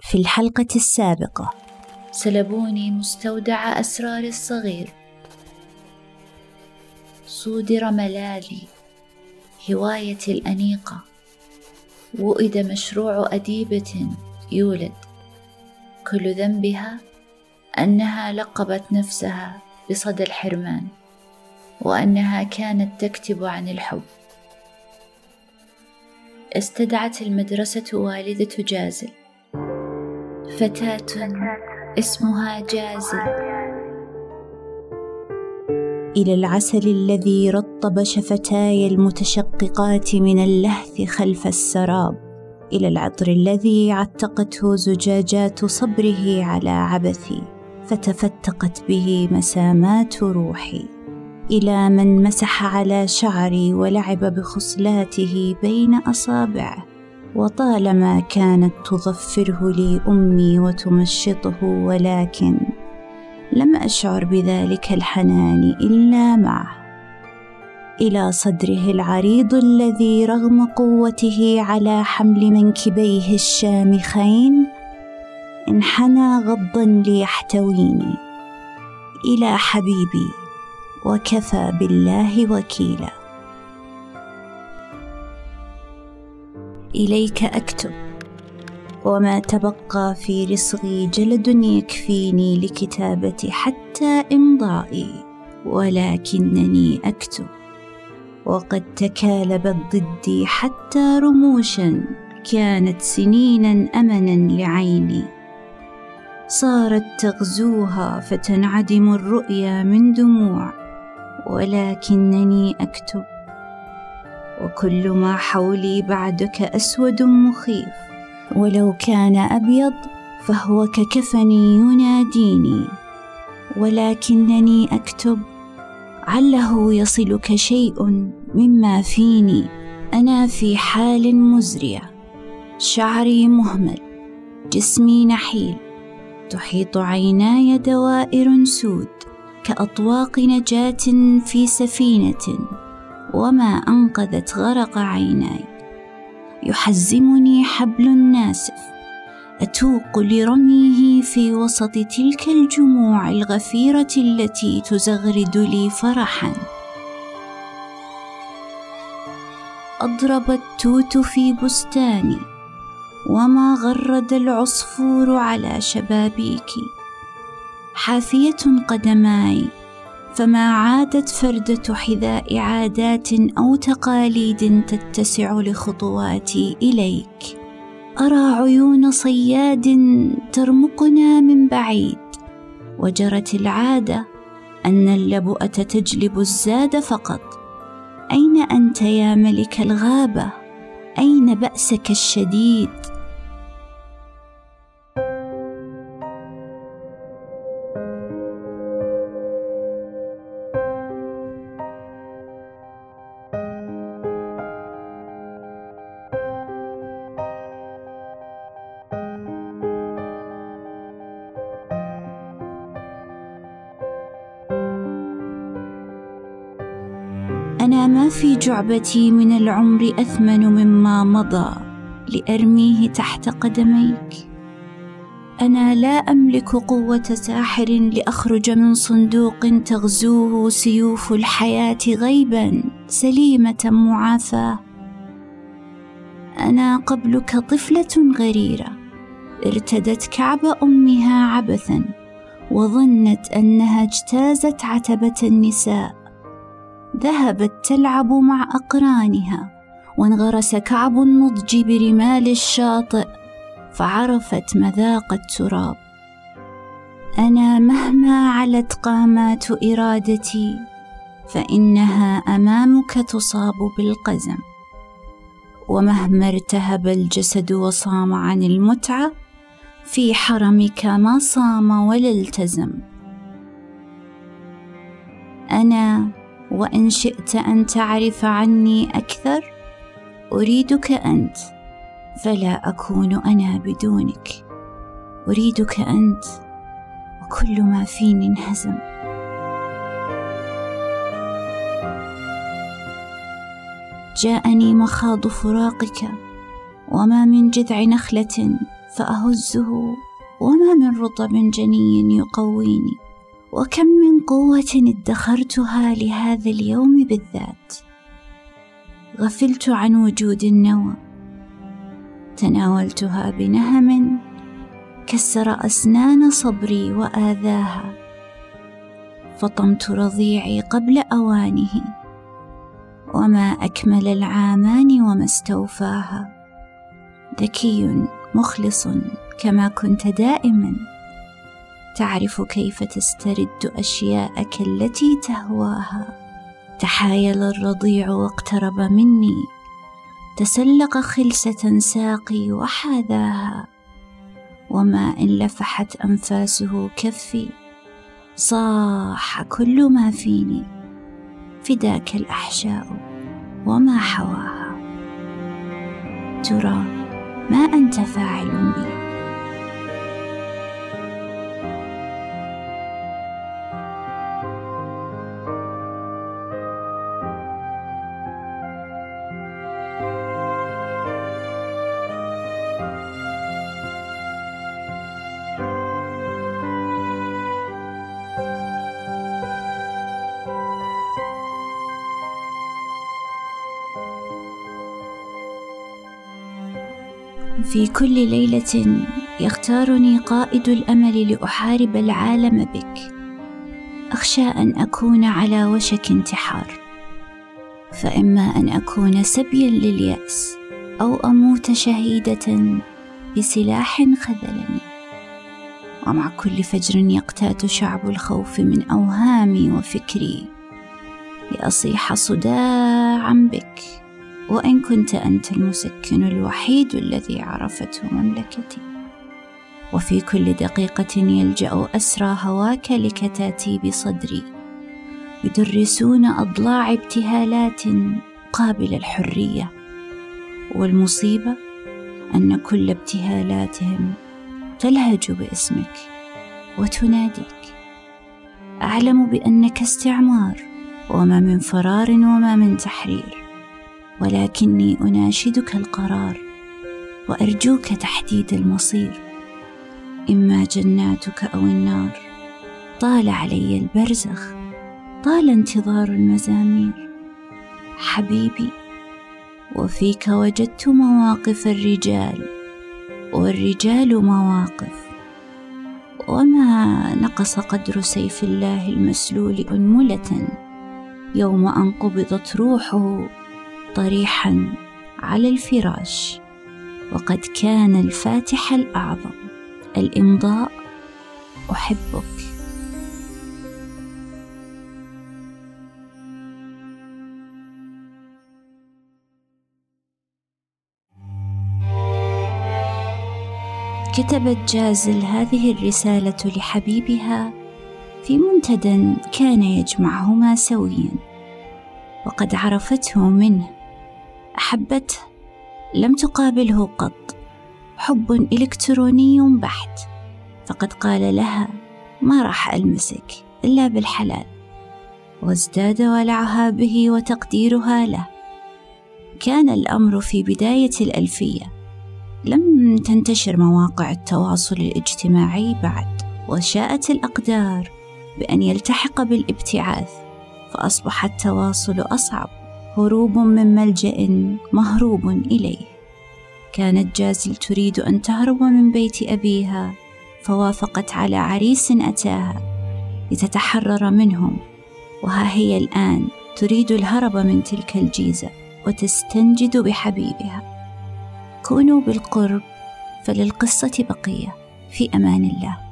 في الحلقة السابقة. سلبوني مستودع أسراري الصغير. صودر ملالي. هوايتي الأنيقة. وئد مشروع أديبة يولد. كل ذنبها أنها لقبت نفسها بصدى الحرمان وأنها كانت تكتب عن الحب. استدعت المدرسة والدة جازل. فتاة اسمها جازل إلى العسل الذي رطب شفتاي المتشققات من اللهث خلف السراب. إلى العطر الذي عتقته زجاجات صبره على عبثي فتفتقت به مسامات روحي. إلى من مسح على شعري ولعب بخصلاته بين أصابعه وطالما كانت تظفره لي امي وتمشطه ولكن لم أشعر بذلك الحنان إلا معه. إلى صدره العريض الذي رغم قوته على حمل منكبيه الشامخين انحنى غضا ليحتويني. إلى حبيبي وكفى بالله وكيلا. إليك أكتب. وما تبقى في رصغي جلد يكفيني لكتابة حتى إمضائي ولكنني أكتب. وقد تكالبت ضدي حتى رموشا كانت سنينا امنا لعيني. صارت تغزوها فتنعدم الرؤيا من دموع ولكنني أكتب. وكل ما حولي بعدك أسود مخيف. ولو كان أبيض فهو ككفني يناديني. ولكنني أكتب عله يصلك شيء مما فيني. أنا في حال مزريه شعري مهمل. جسمي نحيل. تحيط عيناي دوائر سود. كأطواق نجاة في سفينة. وما أنقذت غرق عيناي. يحزمني حبل ناسف أتوق لرميه في وسط تلك الجموع الغفيرة التي تزغرد لي فرحا. أضرب التوت في بستاني. وما غرد العصفور على شبابيكي حافية قدماي. فما عادت فردة حذاء عادات أو تقاليد تتسع لخطواتي إليك. أرى عيون صياد ترمقنا من بعيد. وجرت العادة أن اللبؤة تجلب الزاد فقط. أين أنت يا ملك الغابة؟ أين بأسك الشديد؟ أنا ما في جعبتي من العمر أثمن مما مضى لأرميه تحت قدميك. أنا لا أملك قوة ساحر لأخرج من صندوق تغزوه سيوف الحياة غيبا سليمة معافاه أنا قبلك طفلة غريرة ارتدت كعب أمها عبثا وظنت أنها اجتازت عتبة النساء. ذهبت تلعب مع أقرانها وانغرس كعب النضج برمال الشاطئ فعرفت مذاق التراب. أنا مهما علت قامات إرادتي فإنها أمامك تصاب بالقزم. ومهما ارتهب الجسد وصام عن المتعة في حرمك ما صام ولا التزم. أنا وإن شئت أن تعرف عني أكثر أريدك أنت فلا أكون أنا بدونك. أريدك أنت وكل ما فيني انهزم. جاءني مخاض فراقك وما من جذع نخلة فأهزه وما من رطب جني يقويني. وكم من قوة ادخرتها لهذا اليوم بالذات. غفلت عن وجود النوى. تناولتها بنهم. كسر أسنان صبري وآذاها. فطمت رضيعي قبل أوانه. وما أكمل العامان وما استوفاها. ذكي مخلص كما كنت دائما. تعرف كيف تسترد أشياءك التي تهواها. تحايل الرضيع واقترب مني. تسلق خلسة ساقي وحاذاها. وما إن لفحت أنفاسه كفي. صاح كل ما فيني. فداك الأحشاء وما حواها. ترى ما أنت فاعل بي. في كل ليلة يختارني قائد الأمل لأحارب العالم بك. أخشى أن أكون على وشك انتحار. فإما أن أكون سبيا لليأس أو أموت شهيدة بسلاح خذلني. ومع كل فجر يقتات شعب الخوف من أوهامي وفكري لأصيح صداعا بك. وإن كنت أنت المسكن الوحيد الذي عرفته مملكتي. وفي كل دقيقة يلجأ أسرى هواك لكتاتيب صدري يدرسون أضلاع ابتهالات قابل الحرية. والمصيبة أن كل ابتهالاتهم تلهج باسمك وتناديك. أعلم بأنك استعمار وما من فرار وما من تحرير. ولكني أناشدك القرار وأرجوك تحديد المصير. إما جناتك أو النار. طال علي البرزخ. طال انتظار المزامير. حبيبي وفيك وجدت مواقف الرجال. والرجال مواقف. وما نقص قدر سيف الله المسلول أنملة. يوم ان قبضت روحه طريحا على الفراش وقد كان الفاتح الأعظم. الإمضاء أحبك. كتبت جازل هذه الرسالة لحبيبها في منتدى كان يجمعهما سويا وقد عرفته منه. أحبته لم تقابله قط حب إلكتروني بحت. فقد قال لها ما راح ألمسك إلا بالحلال. وازداد ولعها به وتقديرها له. كان الأمر في بداية الألفية. لم تنتشر مواقع التواصل الاجتماعي بعد وشاءت الأقدار بأن يلتحق بالابتعاث فأصبح التواصل أصعب. هروب من ملجأ مهروب إليه. كانت جازل تريد أن تهرب من بيت أبيها فوافقت على عريس أتاها لتتحرر منهم. وها هي الآن تريد الهرب من تلك الجيزة وتستنجد بحبيبها. كونوا بالقرب فللقصة بقية. في أمان الله.